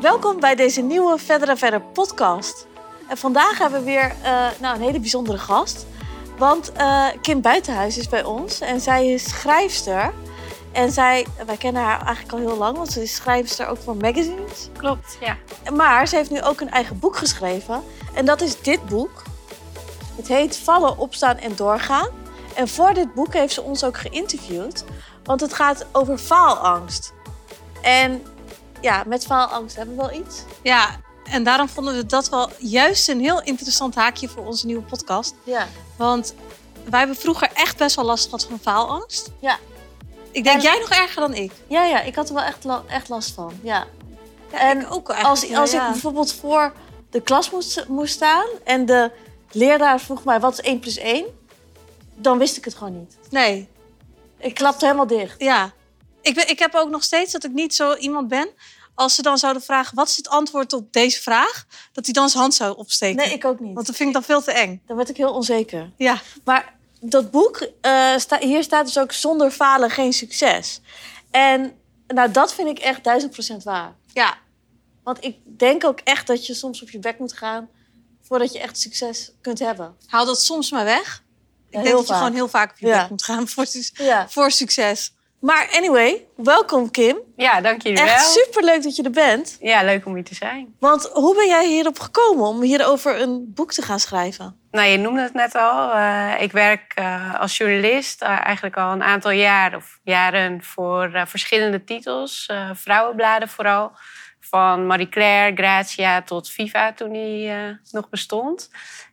Welkom bij deze nieuwe Verder en Verder podcast. En vandaag hebben we weer eh, nou, een hele bijzondere gast. Want eh, Kim Buitenhuis is bij ons en zij is schrijfster. En zij, wij kennen haar eigenlijk al heel lang, want ze is schrijfster ook voor magazines. Klopt, ja. Maar ze heeft nu ook een eigen boek geschreven. En dat is dit boek. Het heet Vallen, Opstaan en Doorgaan. En voor dit boek heeft ze ons ook geïnterviewd. Want het gaat over faalangst. En ja, met faalangst hebben we wel iets. Ja, en daarom vonden we dat wel juist een heel interessant haakje voor onze nieuwe podcast. Ja. Want wij hebben vroeger echt best wel last gehad van faalangst. Ja. Ik denk En- jij nog erger dan ik. Ja, ja, ik had er wel echt, la- echt last van. Ja. Ja, En ik ook Als, als ja. ik bijvoorbeeld voor de klas moest, moest staan en de leraar vroeg mij wat is 1 plus 1, dan wist ik het gewoon niet. Nee, Ik klapte helemaal dicht. ja. Ik, ben, ik heb ook nog steeds dat ik niet zo iemand ben. Als ze dan zouden vragen, wat is het antwoord op deze vraag? Dat hij dan zijn hand zou opsteken. Nee, ik ook niet. Want dat vind ik dan veel te eng. Dan werd ik heel onzeker. Ja, Maar dat boek, eh, sta, hier staat dus ook zonder falen geen succes. En nou, dat vind ik echt duizend procent waar. ja. Want ik denk ook echt dat je soms op je bek moet gaan voordat je echt succes kunt hebben. Haal dat soms maar weg. Ik denk dat je gewoon heel vaak op je Ja. bek moet gaan voor, su- Ja. voor succes. Maar anyway, welkom Kim. Ja, dank jullie Echt wel. superleuk dat je er bent. Ja, leuk om hier te zijn. Want hoe ben jij hierop gekomen om hierover een boek te gaan schrijven? Nou, je noemde het net al. eh, ik werk eh, als journalist eh, eigenlijk al een aantal jaar of jaren voor verschillende titels. vrouwenbladen vooral. Van Marie Claire, Grazia tot Viva toen die nog bestond.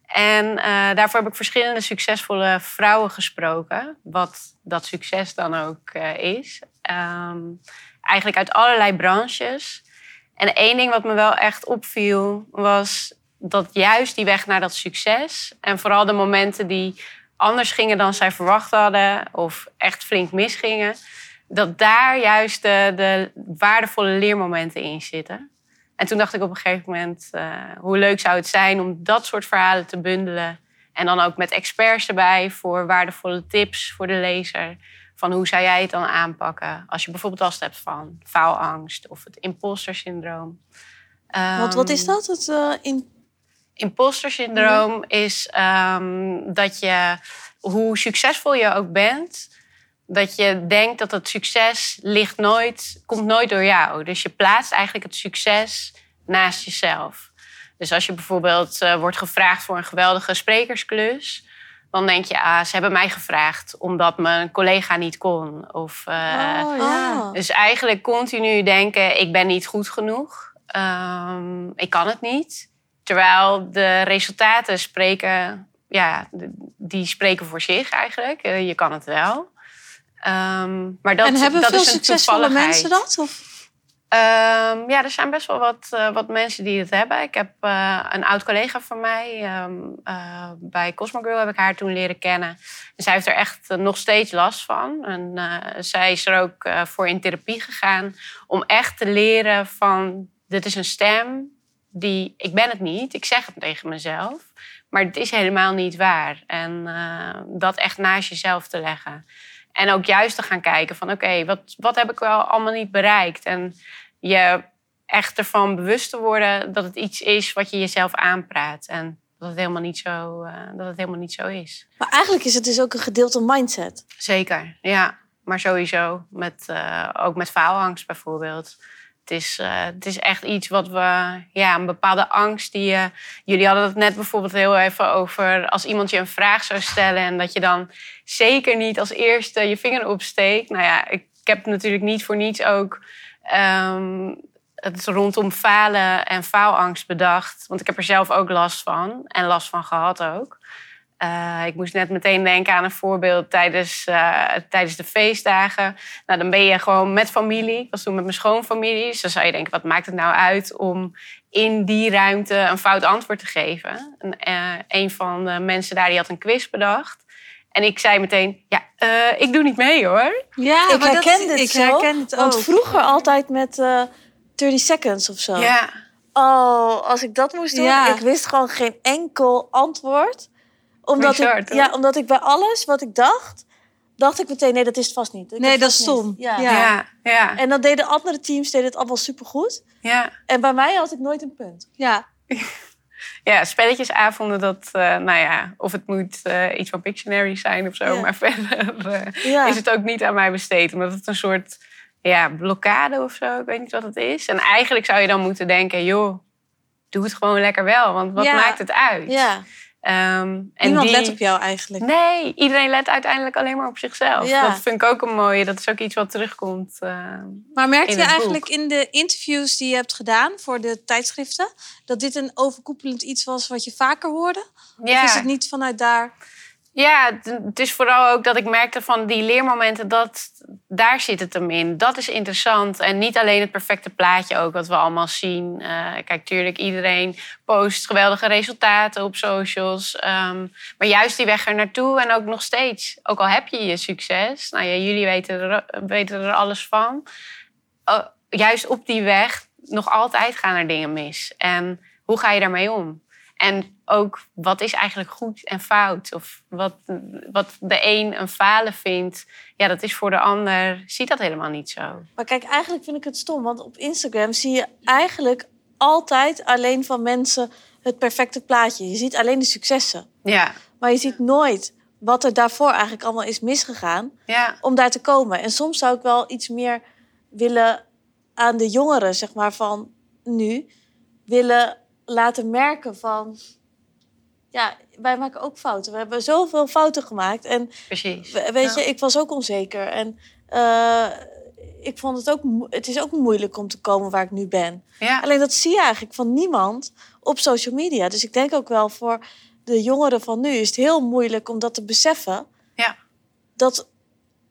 En eh, daarvoor heb ik verschillende succesvolle vrouwen gesproken. Wat dat succes dan ook eh, is. Ehm, eigenlijk uit allerlei branches. En één ding wat me wel echt opviel was dat juist die weg naar dat succes en vooral de momenten die anders gingen dan zij verwacht hadden of echt flink misgingen, dat daar juist de, de waardevolle leermomenten in zitten. En toen dacht ik op een gegeven moment, eh, hoe leuk zou het zijn om dat soort verhalen te bundelen. En dan ook met experts erbij voor waardevolle tips voor de lezer. Van hoe zou jij het dan aanpakken als je bijvoorbeeld last hebt van faalangst of het imposter syndroom. Want wat is Ehm, dat? Het, in... Imposter syndroom is ehm, dat je, hoe succesvol je ook bent, dat je denkt dat het succes ligt nooit, komt nooit door jou. Dus je plaatst eigenlijk het succes naast jezelf. Dus als je bijvoorbeeld eh, wordt gevraagd voor een geweldige sprekersklus, dan denk je, ah, ze hebben mij gevraagd omdat mijn collega niet kon. Of, eh, oh, Ah. dus eigenlijk continu denken, ik ben niet goed genoeg. Ehm, ik kan het niet. Terwijl de resultaten spreken, ja, die spreken voor zich eigenlijk. Eh, je kan het wel. Ehm, maar dat, en hebben dat veel is een succesvolle mensen dat? Of? Ehm, ja, er zijn best wel wat, eh, wat mensen die het hebben. Ik heb eh, een oud collega van mij. ehm, eh, bij Cosmo Girl heb ik haar toen leren kennen. En zij heeft er echt nog steeds last van. En zij is er ook voor in therapie gegaan. Om echt te leren van... Dit is een stem die... Ik ben het niet. Ik zeg het tegen mezelf. Maar het is helemaal niet waar. En dat echt naast jezelf te leggen. En ook juist te gaan kijken van... Oké, wat, wat heb ik wel allemaal niet bereikt? En je echt ervan bewust te worden dat het iets is wat je jezelf aanpraat. En dat het helemaal niet zo, eh, dat het helemaal niet zo is. Maar eigenlijk is het dus ook een gedeelte mindset. Zeker, ja. Maar sowieso, met, eh, ook met faalangst bijvoorbeeld. Het is, eh, het is echt iets wat we, ja, een bepaalde angst die je. jullie hadden het net bijvoorbeeld heel even over als iemand je een vraag zou stellen en dat je dan zeker niet als eerste je vinger opsteekt. Nou ja, ik, heb natuurlijk niet voor niets ook ehm, het rondom falen en faalangst bedacht. Want ik heb er zelf ook last van en last van gehad ook. Eh, ik moest net meteen denken aan een voorbeeld tijdens, eh, tijdens de feestdagen. Nou, dan ben je gewoon met familie. Ik was toen met mijn schoonfamilie. Dus dan zou je denken, wat maakt het nou uit om in die ruimte een fout antwoord te geven? En, eh, een van de mensen daar die had een quiz bedacht. En ik zei meteen, ja, eh, ik doe niet mee hoor. Ja, ik herken dit ik zo. herken het Want ook. vroeger altijd met eh 30 seconds of zo. Ja, Oh, als ik dat moest doen, Ja. ik wist gewoon geen enkel antwoord. Omdat ik, ja, omdat ik bij alles wat ik dacht, dacht ik meteen, nee, dat is het vast niet. Ik Nee, dat is stom. Ja. Ja. Ja, ja, En dan deden andere teams deden het allemaal supergoed. ja. En bij mij had ik nooit een punt. Ja. Ja, spelletjesavonden, dat, eh, nou ja, of het moet eh, iets van Pictionary zijn of zo. Ja. Maar verder eh, Ja. is het ook niet aan mij besteed. Omdat het een soort ja, blokkade of zo, ik weet niet wat het is. En eigenlijk zou je dan moeten denken, joh, doe het gewoon lekker wel. Want wat Ja. maakt het uit? Ja. En Niemand die- let op jou eigenlijk. Nee, iedereen let uiteindelijk alleen maar op zichzelf. Ja. Dat vind ik ook een mooie. Dat is ook iets wat terugkomt. eh, Maar merkte In je eigenlijk boek. in de interviews die je hebt gedaan voor de tijdschriften... dat dit een overkoepelend iets was wat je vaker hoorde? ja. Of is het niet vanuit daar... Ja, het- is vooral ook dat ik merkte van die leermomenten, dat, daar zit het hem in. Dat is interessant. En niet alleen het perfecte plaatje ook, wat we allemaal zien. Eh, kijk, tuurlijk, iedereen post geweldige resultaten op socials. Ehm, maar juist die weg er naartoe en ook nog steeds. Ook al heb je je succes, nou ja, jullie weten er, alles van. Juist op die weg, nog altijd gaan er dingen mis. En hoe ga je daarmee om? En ook, wat is eigenlijk goed en fout? Of wat, wat de een een falen vindt, ja, dat is voor de ander, ziet dat helemaal niet zo. Maar kijk, eigenlijk vind ik het stom. Want op Instagram zie je eigenlijk altijd alleen van mensen het perfecte plaatje. Je ziet alleen de successen. Ja, Maar je ziet nooit wat er daarvoor eigenlijk allemaal is misgegaan ja, om daar te komen. En soms zou ik wel iets meer willen aan de jongeren, zeg maar, van nu, willen laten merken van, ja, wij maken ook fouten. We hebben zoveel fouten gemaakt. En precies. we- weet Ja. je, ik was ook onzeker. En eh, ik vond het ook, het is ook moeilijk om te komen waar ik nu ben. Ja, Alleen dat zie je eigenlijk van niemand op social media. Dus ik denk ook wel voor de jongeren van nu is het heel moeilijk om dat te beseffen. Ja. Dat,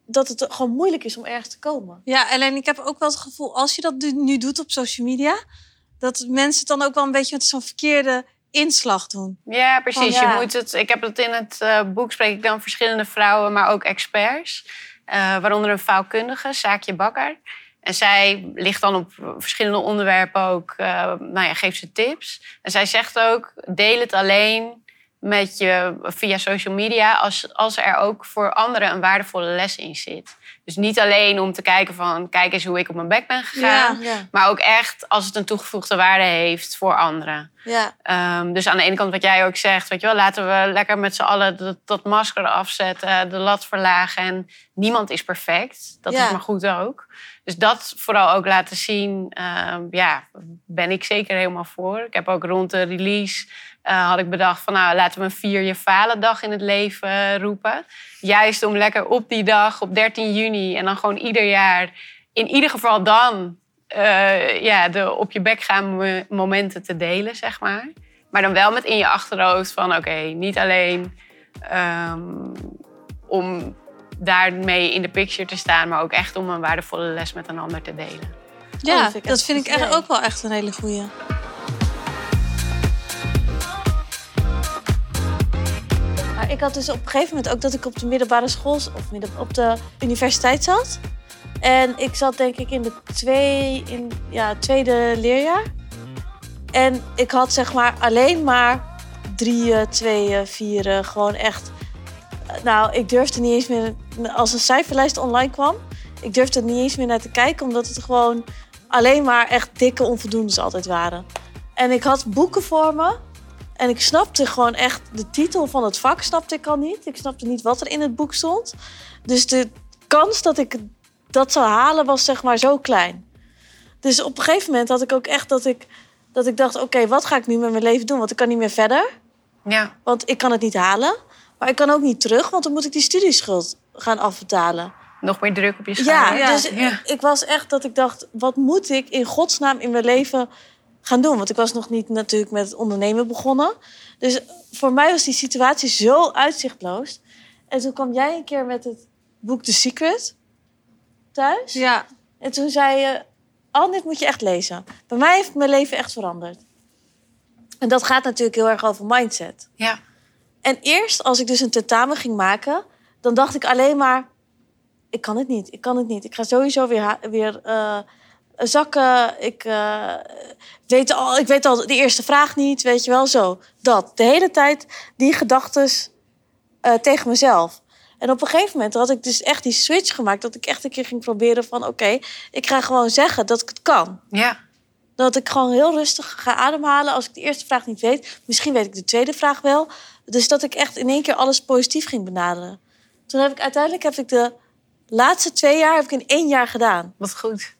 dat het gewoon moeilijk is om ergens te komen. Ja, alleen ik heb ook wel het gevoel, als je dat nu doet op social media... dat mensen het dan ook wel een beetje met zo'n verkeerde inslag doen. ja precies. Van, ja. Je moet het, ik heb het in het eh, boek, spreek ik dan verschillende vrouwen, maar ook experts. Eh, waaronder een vouwkundige, Saakje Bakker. En zij ligt dan op verschillende onderwerpen ook, eh, nou ja, geeft ze tips. En zij zegt ook, deel het alleen met je via social media als, als er ook voor anderen een waardevolle les in zit. Dus niet alleen om te kijken van, kijk eens hoe ik op mijn bek ben gegaan. Ja. Maar ook echt als het een toegevoegde waarde heeft voor anderen. Ja. Ehm, dus aan de ene kant wat jij ook zegt, weet je wel, laten we lekker met z'n allen dat, dat masker afzetten, de lat verlagen. En niemand is perfect. Dat is maar goed ook. Dus dat vooral ook laten zien, ehm, ja, ben ik zeker helemaal voor. Ik heb ook rond de release eh, had ik bedacht van nou, laten we een vier je falen dag in het leven roepen. Juist om lekker op die dag, op 13 juni en dan gewoon ieder jaar, in ieder geval dan eh, ja, de op je bek gaan mo- momenten te delen, zeg maar. Maar dan wel met in je achterhoofd van oké, niet alleen ehm, om daarmee in de picture te staan, maar ook echt om een waardevolle les met een ander te delen. Ja, dat vind ik dat echt vind ik echt ook wel echt een hele goeie. Ik had dus op een gegeven moment ook dat ik op de middelbare school of midden, op de universiteit zat. En ik zat denk ik in de twee, in, ja, tweede leerjaar. En ik had zeg maar alleen maar drieën, tweeën, vieren. Gewoon echt. Nou, ik durfde niet eens meer. Als een cijferlijst online kwam, ik durfde er niet eens meer naar te kijken, omdat het gewoon alleen maar echt dikke onvoldoendes altijd waren. En ik had boeken voor me. En ik snapte gewoon echt de titel van het vak snapte ik al niet. Ik snapte niet wat er in het boek stond. Dus de kans dat ik dat zou halen was zeg maar zo klein. Dus op een gegeven moment had ik ook echt dat ik, dat ik dacht... oké, wat ga ik nu met mijn leven doen? Want ik kan niet meer verder. Ja, Want ik kan het niet halen. Maar ik kan ook niet terug, want dan moet ik die studieschuld gaan afbetalen. nog meer druk op je Ja, schouders. Ja. dus Ja. ik was echt dat ik dacht... wat moet ik in godsnaam in mijn leven gaan doen? Want ik was nog niet natuurlijk met het ondernemen begonnen. Dus voor mij was die situatie zo uitzichtloos. En toen kwam jij een keer met het boek The Secret thuis. Ja, En toen zei je, oh, dit moet je echt lezen. Bij mij heeft mijn leven echt veranderd. En dat gaat natuurlijk heel erg over mindset. ja. En eerst, als ik dus een tentamen ging maken, dan dacht ik alleen maar: ik kan het niet, ik kan het niet. Ik ga sowieso weer, weer eh, zakken. Ik, eh, weet al, ik weet al de eerste vraag niet, weet je wel zo. Dat. De hele tijd die gedachten tegen mezelf. En op een gegeven moment had ik dus echt die switch gemaakt. Dat ik echt een keer ging proberen van... oké, ik ga gewoon zeggen dat ik het kan. Ja. Dat ik gewoon heel rustig ga ademhalen. Als ik de eerste vraag niet weet, misschien weet ik de tweede vraag wel. Dus dat ik echt in één keer alles positief ging benaderen. Toen heb ik uiteindelijk heb ik de laatste twee jaar heb ik in één jaar gedaan. Wat goed.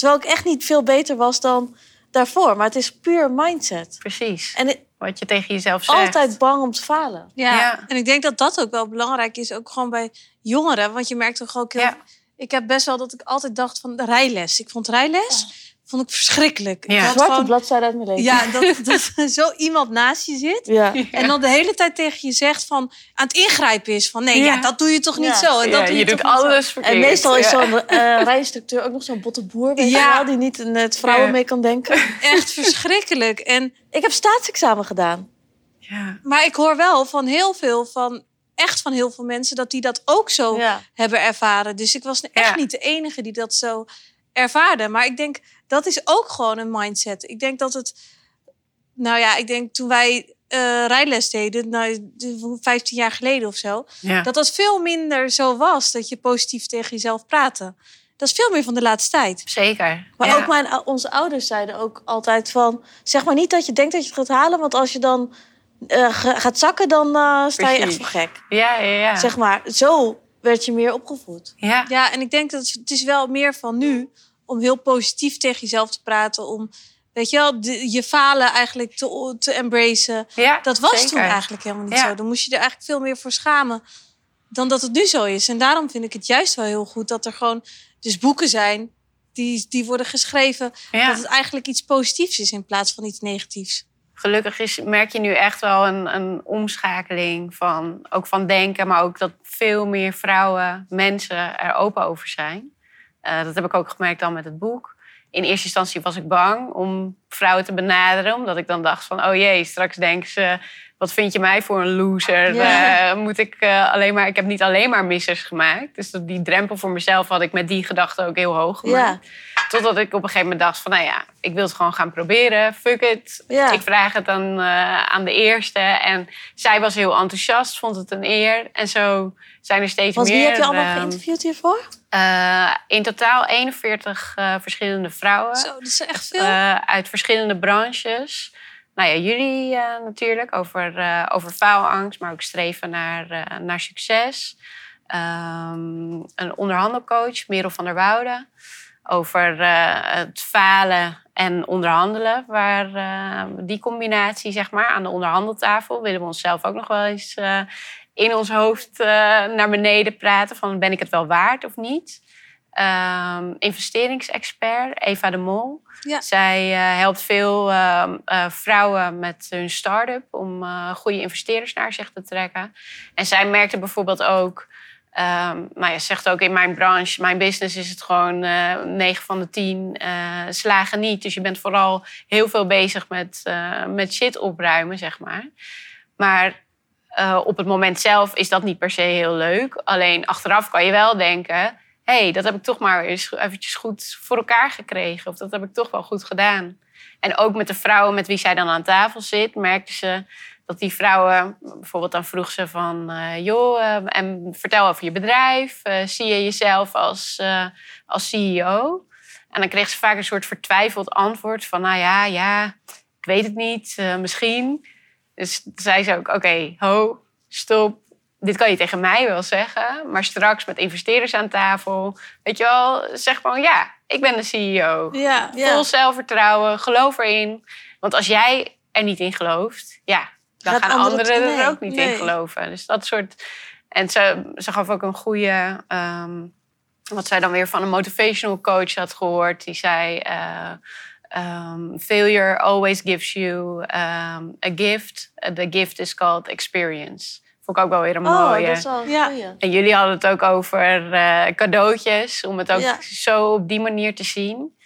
Terwijl ik echt niet veel beter was dan daarvoor. Maar het is puur mindset. Precies. En Wat je tegen jezelf zegt. altijd bang om te falen. Ja. Ja. en ik denk dat dat ook wel belangrijk is, ook gewoon bij jongeren. Want je merkt toch ook heel... Ja. Ik heb best wel dat ik altijd dacht van de rijles. Ik vond rijles vond ik verschrikkelijk. Ja. Ik Zwarte bladzijde uit mijn leven. Ja, dat, dat zo iemand naast je zit. Ja. En dan de hele tijd tegen je zegt van aan het ingrijpen is van nee, ja, Ja. dat doe je toch niet Ja. zo. En dat Ja, doe je toch doet zo. alles verkeerd. En meestal is zo'n eh rijinstructeur ook nog zo'n botte boer, weet Ja. je wel, die niet in het vrouwen Ja. mee kan denken. echt verschrikkelijk. En, Ik heb staatsexamen gedaan. Ja. maar ik hoor wel van heel veel, van echt van heel veel mensen, dat die dat ook zo Ja. hebben ervaren. Dus ik was echt Ja. niet de enige die dat zo ervaarde. Maar ik denk, dat is ook gewoon een mindset. Ik denk dat het... Nou ja, ik denk toen wij eh, rijles deden, nou, de- 15 jaar geleden of zo... Ja. dat dat veel minder zo was, dat je positief tegen jezelf praatte. Dat is veel meer van de laatste tijd. Zeker. Maar Ja. ook mijn, onze ouders zeiden ook altijd van... zeg maar niet dat je denkt dat je het gaat halen... want als je dan eh, ga- gaat zakken, dan eh, sta je echt voor gek. Ja, ja, ja. Zeg maar, zo werd je meer opgevoed. ja. Ja, en ik denk dat het, het is wel meer van nu om heel positief tegen jezelf te praten. Om, weet je wel, de- je falen eigenlijk te, te embracen. ja, Dat was zeker. toen eigenlijk helemaal niet Ja. zo. Dan moest je er eigenlijk veel meer voor schamen dan dat het nu zo is. En daarom vind ik het juist wel heel goed dat er gewoon dus boeken zijn die, die worden geschreven. Ja. Dat het eigenlijk iets positiefs is in plaats van iets negatiefs. Gelukkig is, merk je nu echt wel een, een omschakeling van, ook van denken, maar ook dat veel meer vrouwen, mensen er open over zijn. Eh, dat heb ik ook gemerkt dan met het boek. In eerste instantie was ik bang om vrouwen te benaderen, omdat ik dan dacht van, oh jee, straks denken ze, wat vind je mij voor een loser? Ja. Eh, moet ik eh, alleen maar, ik heb niet alleen maar missers gemaakt. Dus die drempel voor mezelf had ik met die gedachte ook heel hoog gemaakt. Ja. Totdat ik op een gegeven moment dacht van, nou ja, ik wil het gewoon gaan proberen. Fuck it. Ja. Ik vraag het dan eh, aan de eerste. En zij was heel enthousiast, vond het een eer. En zo zijn er steeds Want meer. wie heb je allemaal ehm, geïnterviewd hiervoor? in totaal 41 eh, verschillende vrouwen. Zo, dat is echt veel. uit verschillende branches. Nou ja, jullie eh, natuurlijk over, eh, over faalangst, maar ook streven naar, eh, naar succes. Ehm, een onderhandelcoach, Merel van der Woude. Over het falen en onderhandelen. Waar die combinatie, zeg maar, aan de onderhandeltafel... willen we onszelf ook nog wel eens in ons hoofd naar beneden praten. Van ben ik het wel waard of niet? Ehm, investeringsexpert Eva de Mol. Ja. Zij eh, helpt veel ehm, eh, vrouwen met hun start-up om eh, goede investeerders naar zich te trekken. En zij merkte bijvoorbeeld ook, ehm nou ja, ze zegt ook in mijn branche, mijn business is het gewoon eh 9 van de 10 eh, slagen niet. Dus je bent vooral heel veel bezig met, met shit opruimen, zeg maar. Maar op het moment zelf is dat niet per se heel leuk. Alleen achteraf kan je wel denken: hey, dat heb ik toch maar eens eventjes goed voor elkaar gekregen. Of dat heb ik toch wel goed gedaan. En ook met de vrouwen met wie zij dan aan tafel zit, merkte ze dat die vrouwen, bijvoorbeeld dan vroeg ze van, eh, joh, eh, en vertel over je bedrijf. Eh, zie je jezelf als, als CEO? En dan kreeg ze vaak een soort vertwijfeld antwoord van, nou ja, ja, ik weet het niet, misschien. Dus zei ze ook, oké, ho, stop. Dit kan je tegen mij wel zeggen, maar straks met investeerders aan tafel, weet je wel, zeg gewoon ja, ik ben de CEO. Ja, Ja. Vol zelfvertrouwen, geloof erin. Want als jij er niet in gelooft, ja, dan Gaat gaan anderen nee, er ook niet in geloven. Dus dat soort. En ze, ze gaf ook een goede. ehm, wat zij dan weer van een motivational coach had gehoord. Die zei. eh, ehm, failure always gives you ehm, a gift. The gift is called experience. Vond ik ook wel weer een Oh, mooie. dat is wel een Ja. goeie. En jullie hadden het ook over eh, cadeautjes, om het ook Ja. zo op die manier te zien.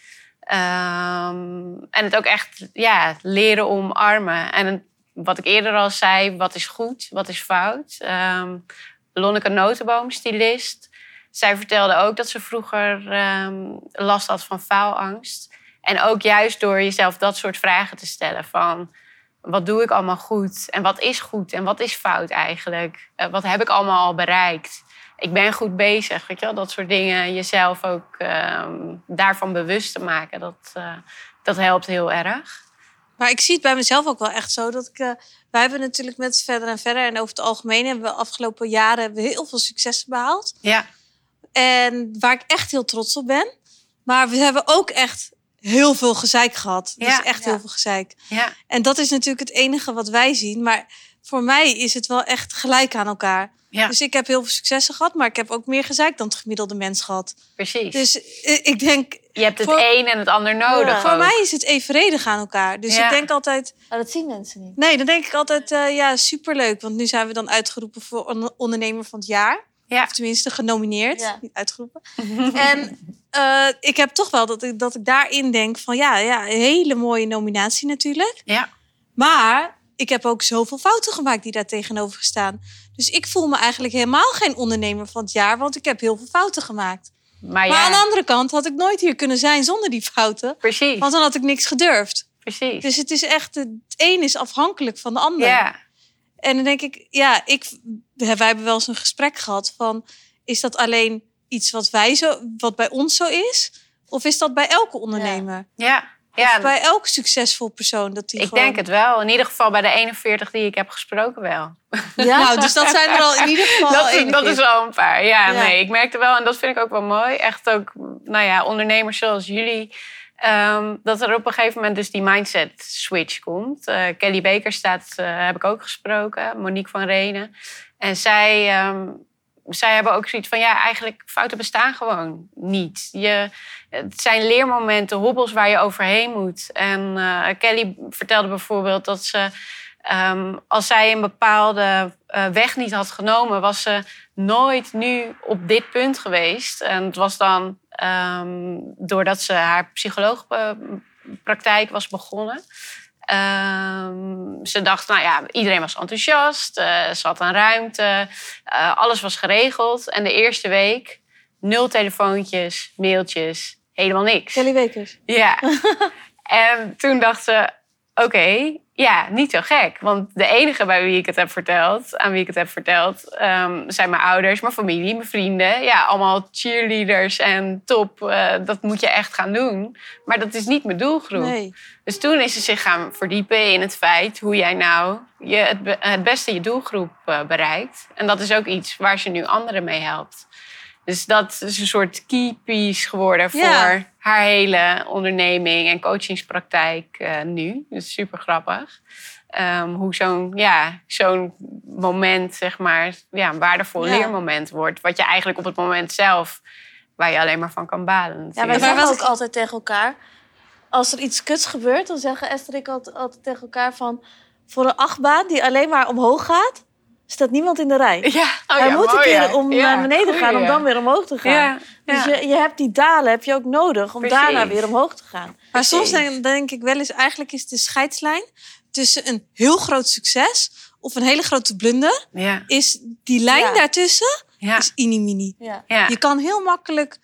Ehm, en het ook echt ja, leren omarmen. En het- wat ik eerder al zei, wat is goed, wat is fout. Ehm Lonneke Notenboom, stylist. Zij vertelde ook dat ze vroeger ehm, last had van faalangst. En ook juist door jezelf dat soort vragen te stellen van... wat doe ik allemaal goed? En wat is goed? En wat is fout eigenlijk? Eh, wat heb ik allemaal al bereikt? ik ben goed bezig. Weet je wel, dat soort dingen. Jezelf ook ehm, daarvan bewust te maken. Dat, eh, dat helpt heel erg. Maar ik zie het bij mezelf ook wel echt zo. Dat ik, eh, wij hebben natuurlijk met verder en verder. En over het algemeen hebben we afgelopen jaren heel veel successen behaald. Ja, En waar ik echt heel trots op ben. Maar we hebben ook echt heel veel gezeik gehad. Dus echt ja. heel veel gezeik. ja, En dat is natuurlijk het enige wat wij zien. Maar voor mij is het wel echt gelijk aan elkaar. ja Dus ik heb heel veel successen gehad. Maar ik heb ook meer gezeik dan het gemiddelde mens gehad. precies. Dus eh, ik denk, je hebt het voor- een en het ander nodig. Ja. voor ook. mij is het evenredig aan elkaar. Dus Ja. ik denk altijd, Maar dat zien mensen niet. Nee, dan denk ik altijd, eh, ja, superleuk. Want nu zijn we dan uitgeroepen voor on- ondernemer van het jaar. Ja. Of tenminste genomineerd, Ja. niet uitgeroepen. en eh, ik heb toch wel dat ik, dat ik daarin denk van, ja, ja, een hele mooie nominatie natuurlijk. Ja, Maar ik heb ook zoveel fouten gemaakt die daar tegenover staan. Dus ik voel me eigenlijk helemaal geen ondernemer van het jaar, want ik heb heel veel fouten gemaakt. maar Maar ja, aan de andere kant had ik nooit hier kunnen zijn zonder die fouten. precies. Want dan had ik niks gedurfd. precies. Dus het is echt, het een is afhankelijk van de ander. ja, En dan denk ik, ja, ik, wij hebben wel eens een gesprek gehad van, is dat alleen iets wat wij zo, wat bij ons zo is, of is dat bij elke ondernemer, ja, ja. bij elke succesvol persoon dat die Ik gewoon... denk het wel. In ieder geval bij de 41 die ik heb gesproken wel. Ja? Nou, dus dat zijn er al in ieder geval. dat, is, dat is wel een paar. Ja, Ja. nee, ik merkte wel, en dat vind ik ook wel mooi. Echt ook, nou ja, ondernemers zoals jullie. Ehm, dat er op een gegeven moment dus die mindset switch komt. Eh, Kelly Baker staat, eh, heb ik ook gesproken. Monique van Renen. En zij, ehm, zij hebben ook zoiets van, ja, eigenlijk fouten bestaan gewoon niet. Je, het zijn leermomenten, hobbels waar je overheen moet. En eh, Kelly vertelde bijvoorbeeld dat ze... ehm, als zij een bepaalde weg niet had genomen, was ze nooit nu op dit punt geweest. En het was dan ehm, doordat ze haar psycholoogpraktijk was begonnen. Ehm, ze dacht, nou ja, iedereen was enthousiast, eh, ze had een ruimte, eh, alles was geregeld. En de eerste week, nul telefoontjes, mailtjes, helemaal niks. Kelly Wekers. Ja. en toen dacht ze, oké, ja, niet zo gek. Want de enige bij wie ik het heb verteld, aan wie ik het heb verteld, ehm, zijn mijn ouders, mijn familie, mijn vrienden. Ja, allemaal cheerleaders en top. eh, dat moet je echt gaan doen. Maar dat is niet mijn doelgroep. Nee. Dus toen is ze zich gaan verdiepen in het feit hoe jij nou je het beste je doelgroep eh, bereikt. En dat is ook iets waar ze nu anderen mee helpt. Dus dat is een soort key piece geworden voor Ja. haar hele onderneming en coachingspraktijk eh, nu. Dus super grappig. Ehm, hoe zo'n ja, zo'n moment, zeg maar, ja, een waardevol Ja. leermoment wordt. Wat je eigenlijk op het moment zelf, waar je alleen maar van kan balen. Ja, wij zeggen ook altijd tegen elkaar. Als er iets kuts gebeurt, dan zeggen Esther en ik altijd, altijd tegen elkaar van... Voor een achtbaan die alleen maar omhoog gaat, staat niemand in de rij. Ja, oh Hij ja, moet een mooi, keer om Ja, naar beneden gaan, om dan weer omhoog te gaan. Ja, Dus je, je hebt die dalen heb je ook nodig om Precies. daarna weer omhoog te gaan. Maar soms Precies. denk, denk ik wel eens, eigenlijk is de scheidslijn tussen een heel groot succes of een hele grote blunder, Ja, is die lijn Ja. daartussen ja, is inimini. Ja. ja. Je kan heel makkelijk,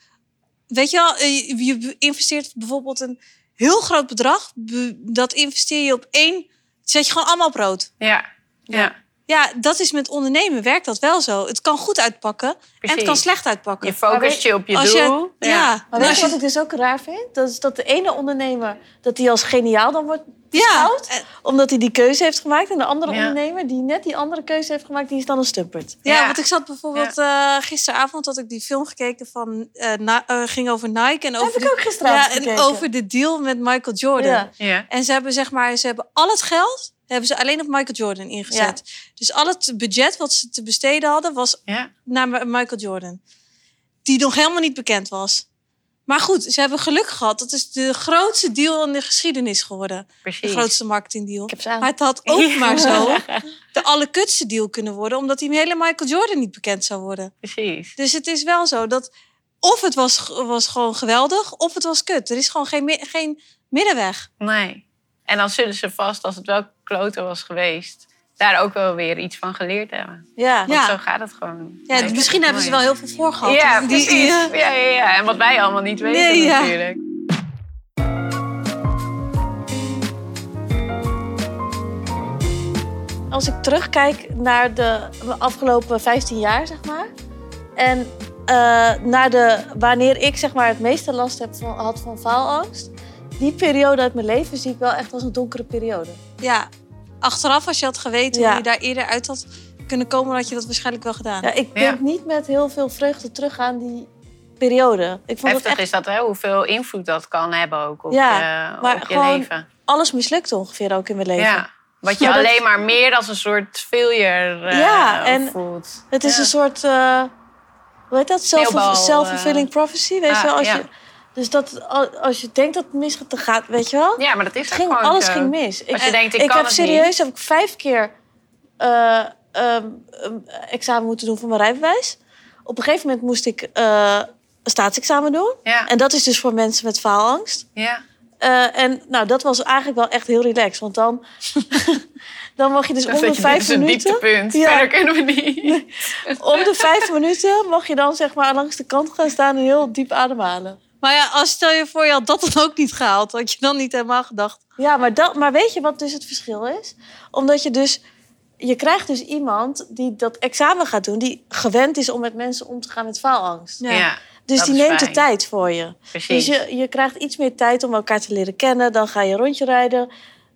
weet je wel, eh, je, je investeert bijvoorbeeld een heel groot bedrag, be- dat investeer je op één, zet je gewoon allemaal op rood. ja, ja. Ja, dat is met ondernemen, werkt dat wel zo. Het kan goed uitpakken en het kan slecht uitpakken. Je focust je op je Als doel. Je, ja, Maar maar weet als je wat ik dus ook raar vind? Dat is dat de ene ondernemer, dat die als geniaal dan wordt beschouwd. eh, Omdat hij die keuze heeft gemaakt. En de andere Ja. ondernemer die net die andere keuze heeft gemaakt, die is dan een stumpert. Ja, Ja. want ik zat bijvoorbeeld eh, gisteravond had ik die film gekeken van eh, Na- ging over Nike en Dat over heb ik de, ook gisteravond ja, en over de deal met Michael Jordan. Ja. Ja. En ze hebben zeg maar, ze hebben al het geld hebben ze alleen op Michael Jordan ingezet. Dus al het budget wat ze te besteden hadden was Ja. naar Michael Jordan, die nog helemaal niet bekend was. Maar goed, ze hebben geluk gehad. Dat is de grootste deal in de geschiedenis geworden. De Precies. grootste marketingdeal. Maar het had ook maar zo de allerkutste deal kunnen worden, omdat die hele Michael Jordan niet bekend zou worden. Precies. Dus het is wel zo dat of het was, was gewoon geweldig, of het was kut. Er is gewoon geen, geen middenweg. Nee. En dan zullen ze vast, als het wel kloten was geweest, daar ook wel weer iets van geleerd hebben. Ja. Want Ja. zo gaat het gewoon. Ja, misschien hebben ze wel heel veel voorgehad. Ja, Die- precies. ja. Ja, ja, ja. En wat wij allemaal niet weten Nee, ja. natuurlijk. Als ik terugkijk naar de afgelopen 15 jaar, zeg maar. En eh, naar de, wanneer ik zeg maar, het meeste last heb van, had van faalangst... die periode uit mijn leven zie ik wel echt als een donkere periode. Ja, achteraf als je had geweten Ja. hoe je daar eerder uit had kunnen komen, had je dat waarschijnlijk wel gedaan. Ja, ik Ja. denk niet met heel veel vreugde terug aan die periode. Ik vond het Heftig echt... is dat, hè? Hoeveel invloed dat kan hebben ook op Ja, je, maar op je gewoon leven. Alles mislukte ongeveer ook in mijn leven. Ja. Wat je Maar dat- alleen maar meer als een soort failure eh, Ja, en voelt. Het is Ja. een soort, eh, hoe heet dat? Self-fulfilling prophecy, weet ah, je wel? Als ja. je, dus dat, als je denkt dat het mis gaat, dan gaat, weet je wel? Ja, maar dat is ging, alles zo. ging mis. Als je denkt, ik kan heb het serieus niet. heb ik vijf keer een examen moeten doen voor mijn rijbewijs. Op een gegeven moment moest ik eh, een staatsexamen doen. Ja, En dat is dus voor mensen met faalangst. ja. Eh, en nou, dat was eigenlijk wel echt heel relaxed. Want dan, dan mag je dus om Dat de is dit vijf is een minuten... dieptepunt. Ja. Verder kunnen we niet. Om de vijf minuten mag je dan zeg maar langs de kant gaan staan en heel diep ademhalen. Maar ja, als stel je voor je had dat dan ook niet gehaald, had je dan niet helemaal gedacht. Ja, maar, dat, maar weet je wat dus het verschil is? Omdat je dus... Je krijgt dus iemand die dat examen gaat doen... die gewend is om met mensen om te gaan met faalangst. Ja. Ja, Dus dat die neemt de tijd voor je. precies. Dus je, je krijgt iets meer tijd om elkaar te leren kennen. Dan ga je een rondje rijden.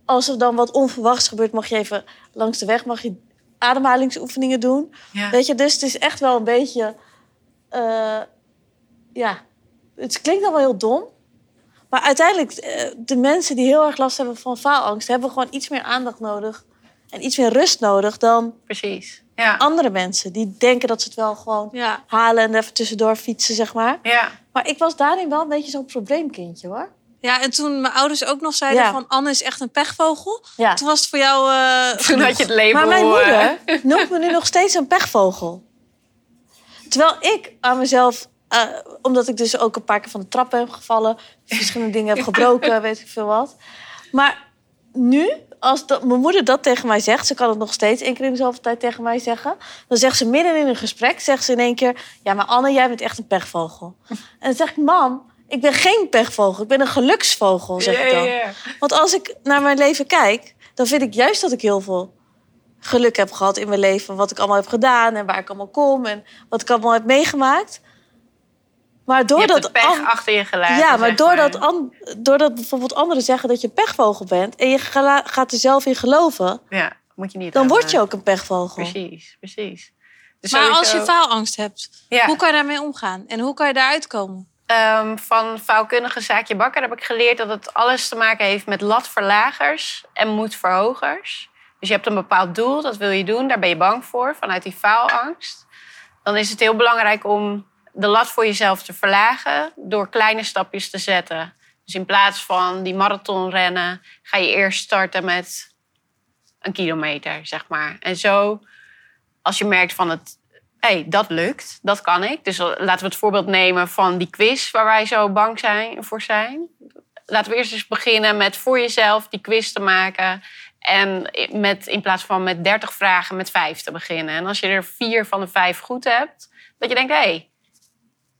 Als er dan wat onverwachts gebeurt... mag je even langs de weg mag je ademhalingsoefeningen doen. ja. Weet je, dus het is echt wel een beetje. eh, ja, het klinkt dan wel heel dom. Maar uiteindelijk, eh, de mensen die heel erg last hebben van faalangst, hebben gewoon iets meer aandacht nodig. En iets meer rust nodig dan precies. Ja. andere mensen. Die denken dat ze het wel gewoon Ja. halen en er even tussendoor fietsen, zeg maar. ja. Maar ik was daarin wel een beetje zo'n probleemkindje hoor. ja, en toen mijn ouders ook nog zeiden Ja. van Anne is echt een pechvogel. Ja. Toen was het voor jou eh, Toen genoeg. had je het label... Maar mijn moeder noemt me nu nog steeds een pechvogel. Terwijl ik aan mezelf, eh, omdat ik dus ook een paar keer van de trappen heb gevallen, verschillende dingen heb gebroken, weet ik veel wat. Maar nu, als dat, mijn moeder dat tegen mij zegt, ze kan het nog steeds één keer in de zoveel tijd tegen mij zeggen, dan zegt ze midden in een gesprek, zegt ze in één keer, ja, maar Anne, jij bent echt een pechvogel. En dan zeg ik, mam, ik ben geen pechvogel, ik ben een geluksvogel, zeg ik dan. Want als ik naar mijn leven kijk, dan vind ik juist dat ik heel veel geluk heb gehad in mijn leven. Wat ik allemaal heb gedaan en waar ik allemaal kom en wat ik allemaal heb meegemaakt. Maar Je hebt doordat, de pech an- achter je gelaten. ja, maar doordat, an- doordat bijvoorbeeld anderen zeggen dat je een pechvogel bent en je gela- gaat er zelf in geloven, Ja, moet je niet dan word je eh, ook een pechvogel. Precies, precies. Dus Maar als je faalangst hebt, Ja. hoe kan je daarmee omgaan? En hoe kan je daaruit komen? Ehm, van vouwkundige zaakje bakker heb ik geleerd dat het alles te maken heeft met latverlagers en moedverhogers. Dus je hebt een bepaald doel, dat wil je doen, daar ben je bang voor vanuit die faalangst. Dan is het heel belangrijk om de lat voor jezelf te verlagen door kleine stapjes te zetten. Dus in plaats van die marathon rennen, ga je eerst starten met een kilometer, zeg maar. En zo, als je merkt van het hey, dat lukt, dat kan ik. Dus laten we het voorbeeld nemen van die quiz waar wij zo bang zijn, voor zijn. Laten we eerst eens beginnen met voor jezelf die quiz te maken. En met, in plaats van met 30 vragen met vijf te beginnen. En als je er vier van de vijf goed hebt, dat je denkt, hé, hey,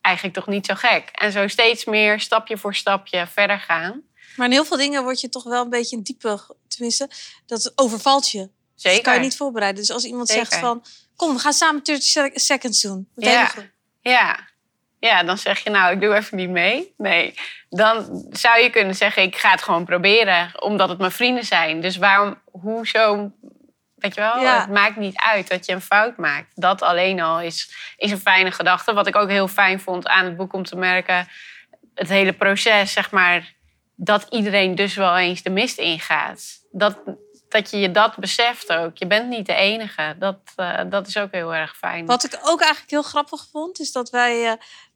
eigenlijk toch niet zo gek. En zo steeds meer stapje voor stapje verder gaan. Maar in heel veel dingen word je toch wel een beetje in diepe, tenminste, dat overvalt je. Zeker. Dat kan je niet voorbereiden. Dus als iemand Zeker. zegt van, kom, we gaan samen 30 sec- seconds doen. Ja. Ja. ja, dan zeg je nou, ik doe even niet mee. Nee, dan zou je kunnen zeggen, ik ga het gewoon proberen. Omdat het mijn vrienden zijn. Dus waarom, hoezo, weet je wel, Ja. het maakt niet uit dat je een fout maakt. Dat alleen al is, is een fijne gedachte. Wat ik ook heel fijn vond aan het boek om te merken... het hele proces, zeg maar... dat iedereen dus wel eens de mist ingaat. Dat, dat je je dat beseft ook. Je bent niet de enige. Dat, eh, dat is ook heel erg fijn. Wat ik ook eigenlijk heel grappig vond, is dat wij eh,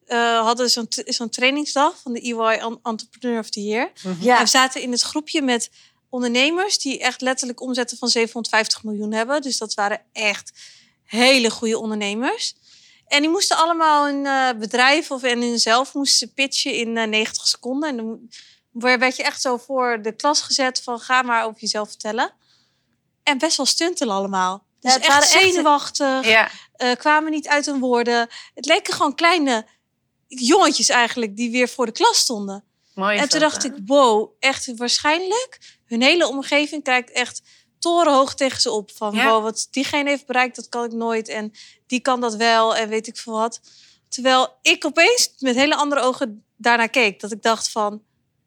eh, hadden zo'n zo'n trainingsdag van de EY Entrepreneur of the Year. Ja, we zaten in het groepje met ondernemers die echt letterlijk omzetten van 750 miljoen hebben. Dus dat waren echt hele goede ondernemers. En die moesten allemaal een eh, bedrijf of in hunzelf moesten pitchen in eh, 90 seconden. En dan werd je echt zo voor de klas gezet van ga maar over jezelf vertellen. En best wel stunten allemaal. Dus echt waren echt- zenuwachtig Ja, eh, kwamen niet uit hun woorden. Het leken gewoon kleine jongetjes eigenlijk die weer voor de klas stonden. mooi en toen dacht ik, wow, echt waarschijnlijk. Hun hele omgeving kijkt echt torenhoog tegen ze op. Van Ja. wow, wat diegene heeft bereikt, dat kan ik nooit. En die kan dat wel en weet ik veel wat. Terwijl ik opeens met hele andere ogen daarnaar keek. Dat ik dacht van,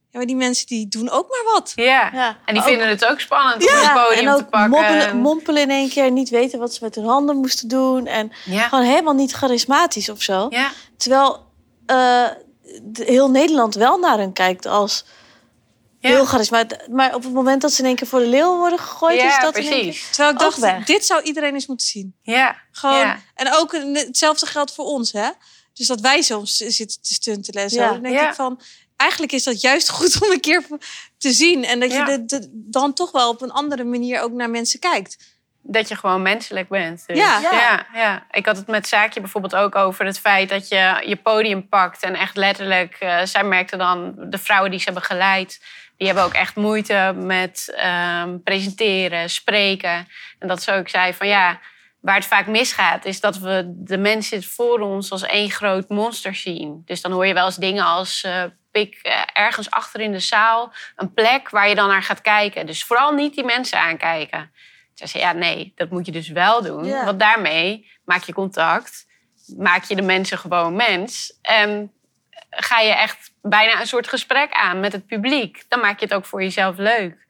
ja, maar die mensen die doen ook maar wat. Ja. Ja, En die vinden het ook spannend om Ja, het podium en ook te pakken. moppelen, mompelen in één keer, niet weten wat ze met hun handen moesten doen. En ja. gewoon helemaal niet charismatisch of zo. ja. Terwijl eh, de- heel Nederland wel naar hen kijkt als Ja. heel charismatisch. Maar op het moment dat ze in één keer voor de leeuw worden gegooid, is dat in één keer... precies. Terwijl ik dacht, weg. dit zou iedereen eens moeten zien. Ja. Gewoon, Ja. En ook hetzelfde geldt voor ons, hè? Dus dat wij soms zitten te stuntelen en zo. Ja. Dan denk Ja. ik van, eigenlijk is dat juist goed om een keer te zien. En dat Ja. je de, de- dan toch wel op een andere manier ook naar mensen kijkt. Dat je gewoon menselijk bent. Dus. Ja. Ja. ja, Ik had het met Zaakje bijvoorbeeld ook over het feit dat je je podium pakt. En echt letterlijk, eh, zij merkte dan, de vrouwen die ze hebben geleid... die hebben ook echt moeite met ehm, presenteren, spreken. En dat ze ook zei van ja, waar het vaak misgaat... is dat we de mensen voor ons als één groot monster zien. Dus dan hoor je wel eens dingen als... eh, pik eh, ergens achter in de zaal een plek waar je dan naar gaat kijken. Dus vooral niet die mensen aankijken. Ze zei, ja, nee, dat moet je dus wel doen. Want daarmee maak je contact, maak je de mensen gewoon mens. En ga je echt bijna een soort gesprek aan met het publiek. Dan maak je het ook voor jezelf leuk.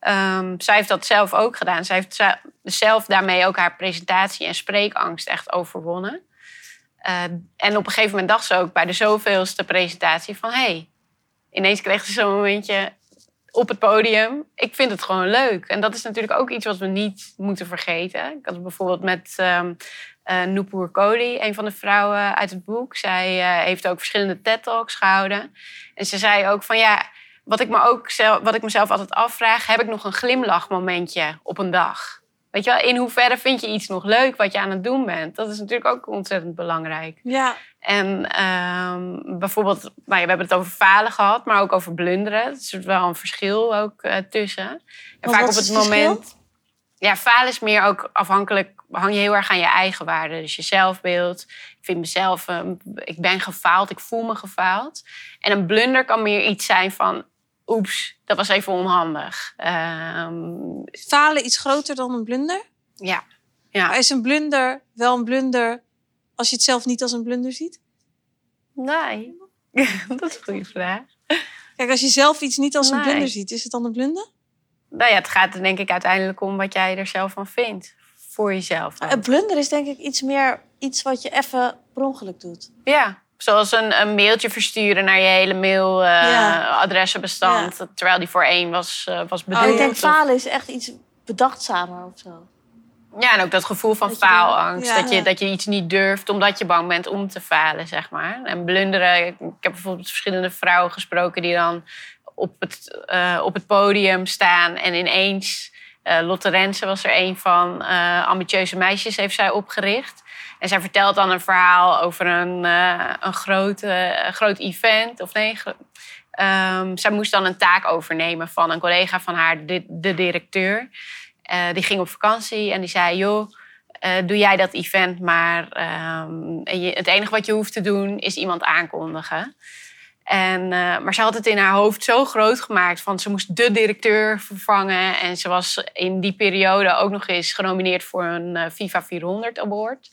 Ehm, zij heeft dat zelf ook gedaan. Zij heeft ze- zelf daarmee ook haar presentatie en spreekangst echt overwonnen. Eh, en op een gegeven moment dacht ze ook bij de zoveelste presentatie van... hé, hey, ineens kreeg ze zo'n momentje op het podium. Ik vind het gewoon leuk. En dat is natuurlijk ook iets wat we niet moeten vergeten. Ik had bijvoorbeeld met ehm eh Noepoer Koli, een van de vrouwen uit het boek. Zij eh, heeft ook verschillende TED-talks gehouden. En ze zei ook van ja, wat ik me ook zelf, wat ik mezelf altijd afvraag, heb ik nog een glimlachmomentje op een dag? Weet je wel, in hoeverre vind je iets nog leuk wat je aan het doen bent? Dat is natuurlijk ook ontzettend belangrijk. Ja, En ehm, bijvoorbeeld, nou ja, we hebben het over falen gehad, maar ook over blunderen. Er is wel een verschil ook eh, tussen. En Want vaak op het moment. Ja, falen is meer ook afhankelijk, hang je heel erg aan je eigen waarde. Dus je zelfbeeld. Ik vind mezelf, ehm, ik ben gefaald, ik voel me gefaald. En een blunder kan meer iets zijn van, oeps, dat was even onhandig. Ehm, falen iets groter dan een blunder. ja. ja. Maar is een blunder wel een blunder als je het zelf niet als een blunder ziet? Nee, dat is een goede vraag. Kijk, als je zelf iets niet als een blunder ziet, is het dan een blunder? Nou ja, het gaat er denk ik uiteindelijk om wat jij er zelf van vindt. Voor jezelf. dan. Een blunder is denk ik iets meer iets wat je even per ongeluk doet. Ja, zoals een, een mailtje versturen naar je hele Ja. mailadressenbestand. Terwijl die voor één was, eh, was bedoeld. Maar ik denk falen is echt iets bedachtzamer of zo. Ja, en ook dat gevoel van Dat je- faalangst. ja. dat, je, dat je iets niet durft omdat je bang bent om te falen, zeg maar. En blunderen. Ik heb bijvoorbeeld verschillende vrouwen gesproken die dan op het, eh, op het podium staan en ineens. eh, Lotte Rensen was er een van. eh, ambitieuze meisjes heeft zij opgericht. En zij vertelt dan een verhaal over een, een groot, groot event. Of nee, Ehm, zij moest dan een taak overnemen van een collega van haar, de, de directeur. Die ging op vakantie en die zei: Joh, doe jij dat event maar. en je, het enige wat je hoeft te doen is iemand aankondigen. En, eh, maar ze had het in haar hoofd zo groot gemaakt van ze moest de directeur vervangen. En ze was in die periode ook nog eens genomineerd voor een eh, FIFA 400 award.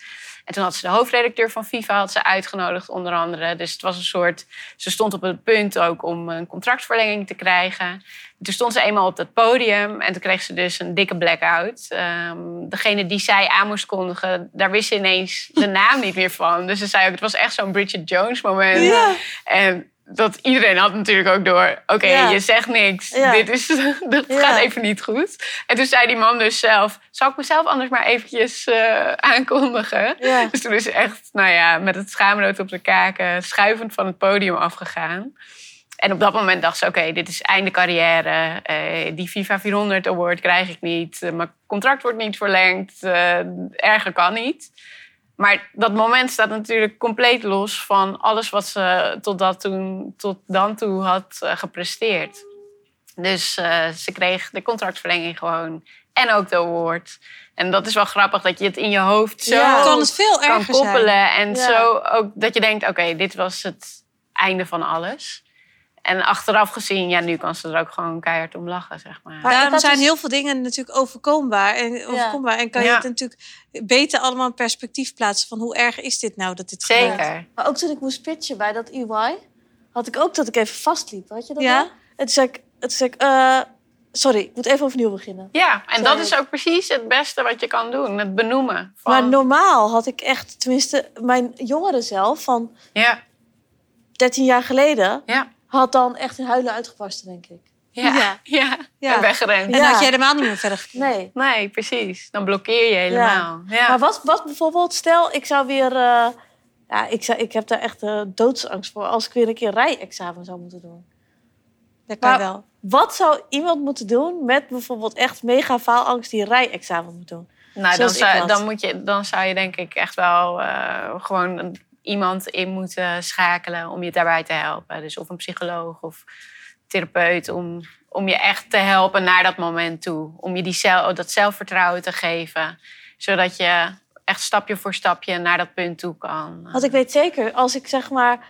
En toen had ze de hoofdredacteur van FIFA had ze uitgenodigd, onder andere. Dus het was een soort. Ze stond op het punt ook om een contractverlenging te krijgen. En toen stond ze eenmaal op dat podium en toen kreeg ze dus een dikke blackout. Ehm degene die zij aan moest kondigen, daar wist ze ineens de naam niet meer van. Dus ze zei ook, het was echt zo'n Bridget Jones moment. Ja. En dat iedereen had natuurlijk ook door, oké, je zegt niks. Dit is, dat gaat even niet goed. En toen zei die man dus zelf, zal ik mezelf anders maar eventjes eh, aankondigen? Dus toen is ze echt, nou ja, met het schaamrood op de kaken, schuivend van het podium afgegaan. En op dat moment dacht ze, oké, dit is einde carrière. Eh, die FIFA 400 award krijg ik niet. Eh, mijn contract wordt niet verlengd. Eh, erger kan niet. Maar dat moment staat natuurlijk compleet los van alles wat ze tot, dat toen, tot dan toe had gepresteerd. Dus ze kreeg de contractverlenging gewoon en ook de award. En dat is wel grappig dat je het in je hoofd zo Ja. Kan het veel kan erger zijn. koppelen. En Ja. zo ook dat je denkt, oké, dit was het einde van alles. En achteraf gezien, ja, nu kan ze er ook gewoon keihard om lachen, zeg maar. Maar Daarom zijn dus- heel veel dingen natuurlijk overkombaar. En, overkombaar. en kan je Ja. het natuurlijk beter allemaal in perspectief plaatsen van hoe erg is dit nou dat dit gebeurt. Zeker. Maar ook toen ik moest pitchen bij dat EY, had ik ook dat ik even vastliep. Had je dat Ja. wel? En toen zei ik, toen zei ik eh, sorry, ik moet even overnieuw beginnen. Ja, en Zo. dat is ook precies het beste wat je kan doen. Het benoemen. Van, Maar normaal had ik echt, tenminste mijn jongeren zelf van ja, 13 jaar geleden, ja, had dan echt in huilen uitgebarsten, denk ik. ja, Ja. ja. Ja. En weggerend. En dan Ja. had je helemaal niet meer verder gekeken. Nee. Nee, precies. Dan blokkeer je helemaal. Ja. Maar wat, wat bijvoorbeeld, stel ik zou weer, eh, ja, ik, zou, ik heb daar echt eh, doodsangst voor als ik weer een keer rijexamen zou moeten doen. Dat kan Maar- wel. Wat zou iemand moeten doen met bijvoorbeeld echt mega faalangst die een rijexamen moet doen? Nou, dan Zoals zou, dan, moet je, dan zou je denk ik echt wel eh, gewoon een- iemand in moeten schakelen om je daarbij te helpen. Dus of een psycholoog of therapeut om, om je echt te helpen naar dat moment toe. Om je die zelf, dat zelfvertrouwen te geven. Zodat je echt stapje voor stapje naar dat punt toe kan. Want ik weet zeker, als ik zeg maar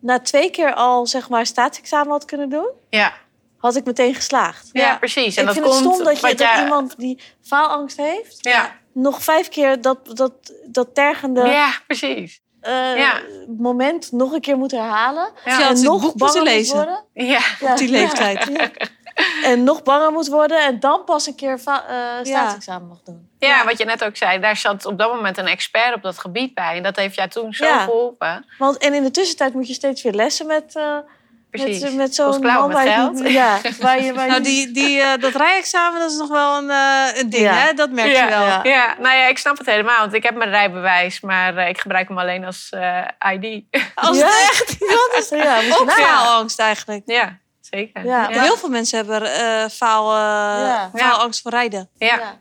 na twee keer al zeg maar staatsexamen had kunnen doen, Ja, had ik meteen geslaagd. ja. precies. En ik dat vind komt het stom dat, je, dat iemand die faalangst heeft, Ja, nog vijf keer dat, dat, dat tergende ja, precies. Eh, Ja. moment nog een keer moet herhalen. Ja. En nog boek banger moeten moet lezen. worden. Ja, Ja. die leeftijd. Ja. En nog banger moet worden en dan pas een keer eh, staatsexamen mag doen. Ja, wat je net ook zei, daar zat op dat moment een expert op dat gebied bij. En dat heeft jou toen zo Ja. geholpen. Want, en in de tussentijd moet je steeds weer lessen met, eh Precies. met, met zo'n man met geld. Ja, waar je, waar je Nou, die, die, eh, dat rijexamen dat is nog wel een, eh, een ding, Ja. hè? Dat merk ja, je wel. ja. Ja, nou ja, ik snap het helemaal. Want ik heb mijn rijbewijs, maar eh, ik gebruik hem alleen als eh, ID. Als echt Dat is, ja, ook faalangst eigenlijk. ja, zeker. Ja. Heel veel mensen hebben eh faal, eh, Ja. faalangst voor rijden. Ja.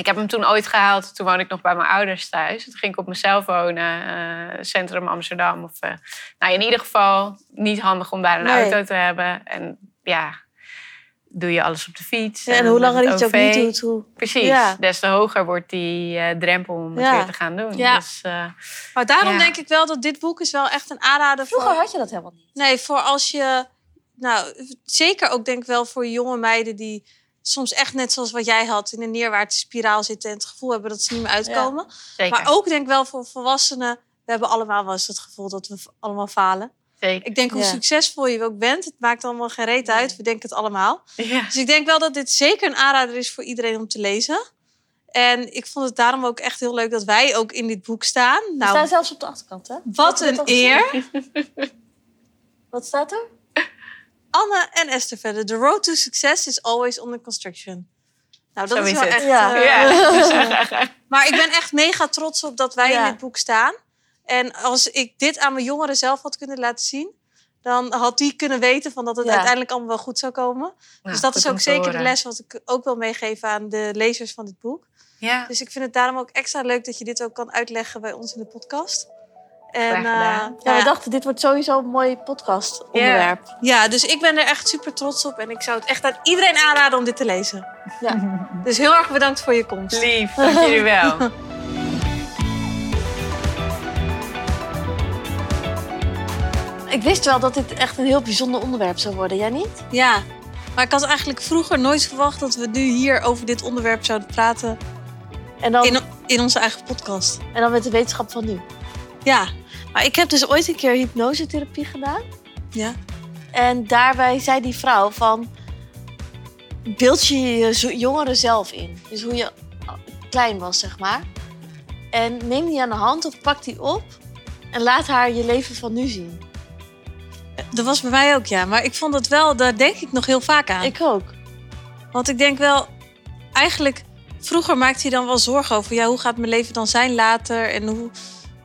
Ik heb hem toen ooit gehaald. Toen woonde ik nog bij mijn ouders thuis. Toen ging ik op mezelf wonen, eh, centrum Amsterdam. Of, eh, nou, in ieder geval niet handig om daar een Nee. auto te hebben. En ja, doe je alles op de fiets. Ja, en hoe langer je het ook niet doet, hoe... Precies, Ja. des te hoger wordt die eh, drempel om het Ja. weer te gaan doen. Ja. Dus, eh, Maar daarom Ja. denk ik wel dat dit boek is wel echt een aanrader voor... Vroeger had je dat helemaal niet. Nee, voor als je... Nou, zeker ook denk ik wel voor jonge meiden die soms echt net zoals wat jij had... in een neerwaartse spiraal zitten en het gevoel hebben dat ze niet meer uitkomen. Maar ook denk ik wel voor volwassenen... We hebben allemaal wel eens het gevoel dat we allemaal falen. zeker. Ik denk hoe Ja. succesvol je ook bent. Het maakt allemaal geen reet Nee. uit. We denken het allemaal. Ja. Dus ik denk wel dat dit zeker een aanrader is voor iedereen om te lezen. En ik vond het daarom ook echt heel leuk dat wij ook in dit boek staan. We Nou, staan zelfs op de achterkant, hè? wat een eer. Wat staat er? Anne en Esther verder. The road to success is always under construction. Nou, dat Zo is is wel het. echt... Ja. eh, Ja. Maar ik ben echt mega trots op dat wij Ja. in dit boek staan. En als ik dit aan mijn jongeren zelf had kunnen laten zien... dan had die kunnen weten van dat het Ja. uiteindelijk allemaal wel goed zou komen. Dus dat is ook zeker de les wat ik ook wil meegeven aan de lezers van dit boek. Ja. Dus ik vind het daarom ook extra leuk dat je dit ook kan uitleggen bij ons in de podcast. En, eh, Ja, we dachten, dit wordt sowieso een mooi podcast onderwerp. ja, dus ik ben er echt super trots op. En ik zou het echt aan iedereen aanraden om dit te lezen. Ja. Dus heel erg bedankt voor je komst. Lief, dank jullie wel. Ik wist wel dat dit echt een heel bijzonder onderwerp zou worden. Jij niet? Ja, maar ik had eigenlijk vroeger nooit verwacht dat we nu hier over dit onderwerp zouden praten En dan, in, in onze eigen podcast. en dan met de wetenschap van nu. Ja, Maar ik heb dus ooit een keer hypnosetherapie gedaan. ja. En daarbij zei die vrouw van... Beeld je je jongere zelf in. Dus hoe je klein was, zeg maar. En neem die aan de hand of pak die op. En laat haar je leven van nu zien. Dat was bij mij ook, ja. Maar ik vond het wel, daar denk ik nog heel vaak aan. Ik ook. Want ik denk wel, eigenlijk, vroeger maakte je dan wel zorgen over, ja, hoe gaat mijn leven dan zijn later en hoe,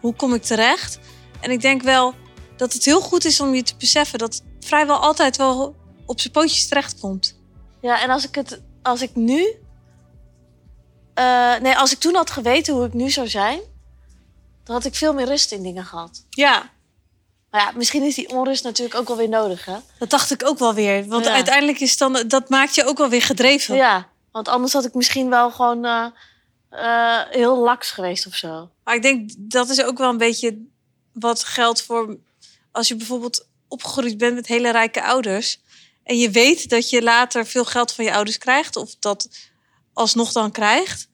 hoe kom ik terecht? En ik denk wel dat het heel goed is om je te beseffen dat het vrijwel altijd wel op zijn pootjes terechtkomt. Ja, en als ik het, als ik nu, eh, nee, als ik toen had geweten hoe ik nu zou zijn, dan had ik veel meer rust in dingen gehad. Ja, Maar ja, misschien is die onrust natuurlijk ook wel weer nodig, hè? dat dacht ik ook wel weer. Want Ja. uiteindelijk is dan, dat maakt je ook wel weer gedreven. Ja, want anders had ik misschien wel gewoon eh, eh, heel laks geweest of zo. Maar ik denk dat is ook wel een beetje wat geldt voor als je bijvoorbeeld opgegroeid bent met hele rijke ouders. En je weet dat je later veel geld van je ouders krijgt. Of dat alsnog dan krijgt.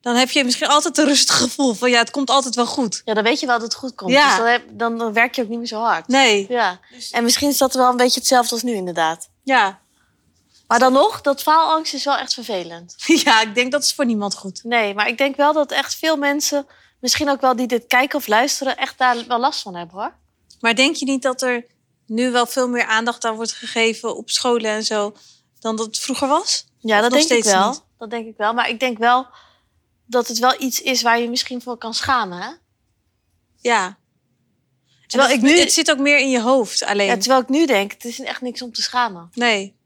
Dan heb je misschien altijd een rustig gevoel van ja, het komt altijd wel goed. Ja, dan weet je wel dat het goed komt. Ja. Dus dan, heb- dan, dan werk je ook niet meer zo hard. Nee. Ja. En misschien is dat wel een beetje hetzelfde als nu inderdaad. Ja. Maar dan nog, dat faalangst is wel echt vervelend. ja, ik denk dat is voor niemand goed. Nee, maar ik denk wel dat echt veel mensen, misschien ook wel die dit kijken of luisteren, echt daar wel last van hebben hoor. Maar denk je niet dat er nu wel veel meer aandacht aan wordt gegeven op scholen en zo dan dat het vroeger was? Ja, Of dat denk ik wel. niet? Dat denk ik wel. Maar ik denk wel dat het wel iets is waar je misschien voor kan schamen. Hè? Ja. Terwijl ik nu- Het zit ook meer in je hoofd alleen. Ja, terwijl ik nu denk, het is echt niks om te schamen. Nee.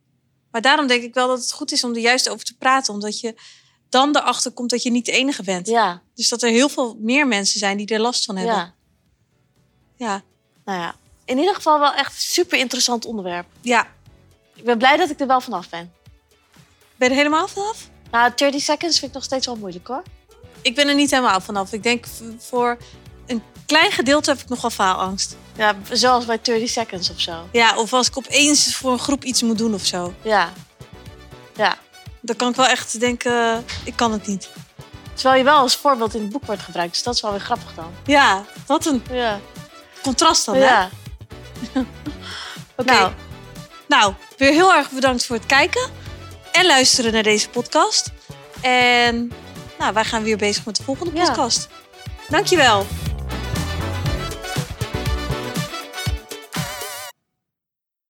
Maar daarom denk ik wel dat het goed is om er juist over te praten. Omdat je dan erachter komt dat je niet de enige bent. Ja, Dus dat er heel veel meer mensen zijn die er last van hebben. ja. Ja. Nou ja, in ieder geval wel echt super interessant onderwerp. Ja. Ik ben blij dat ik er wel vanaf ben. Ben je er helemaal vanaf? Nou, 30 seconds vind ik nog steeds wel moeilijk hoor. Ik ben er niet helemaal vanaf. Ik denk voor een klein gedeelte heb ik nog wel faalangst. Ja, zoals bij 30 seconds of zo. Ja, of als ik opeens voor een groep iets moet doen of zo. Ja. Ja. Dan kan ik wel echt denken, ik kan het niet. Terwijl je wel als voorbeeld in het boek wordt gebruikt. Dus dat is wel weer grappig dan. Ja, wat een Ja. contrast dan, hè? ja. Oké. Nou. Nou, weer heel erg bedankt voor het kijken en luisteren naar deze podcast. En nou, wij gaan weer bezig met de volgende Ja. podcast. Dankjewel.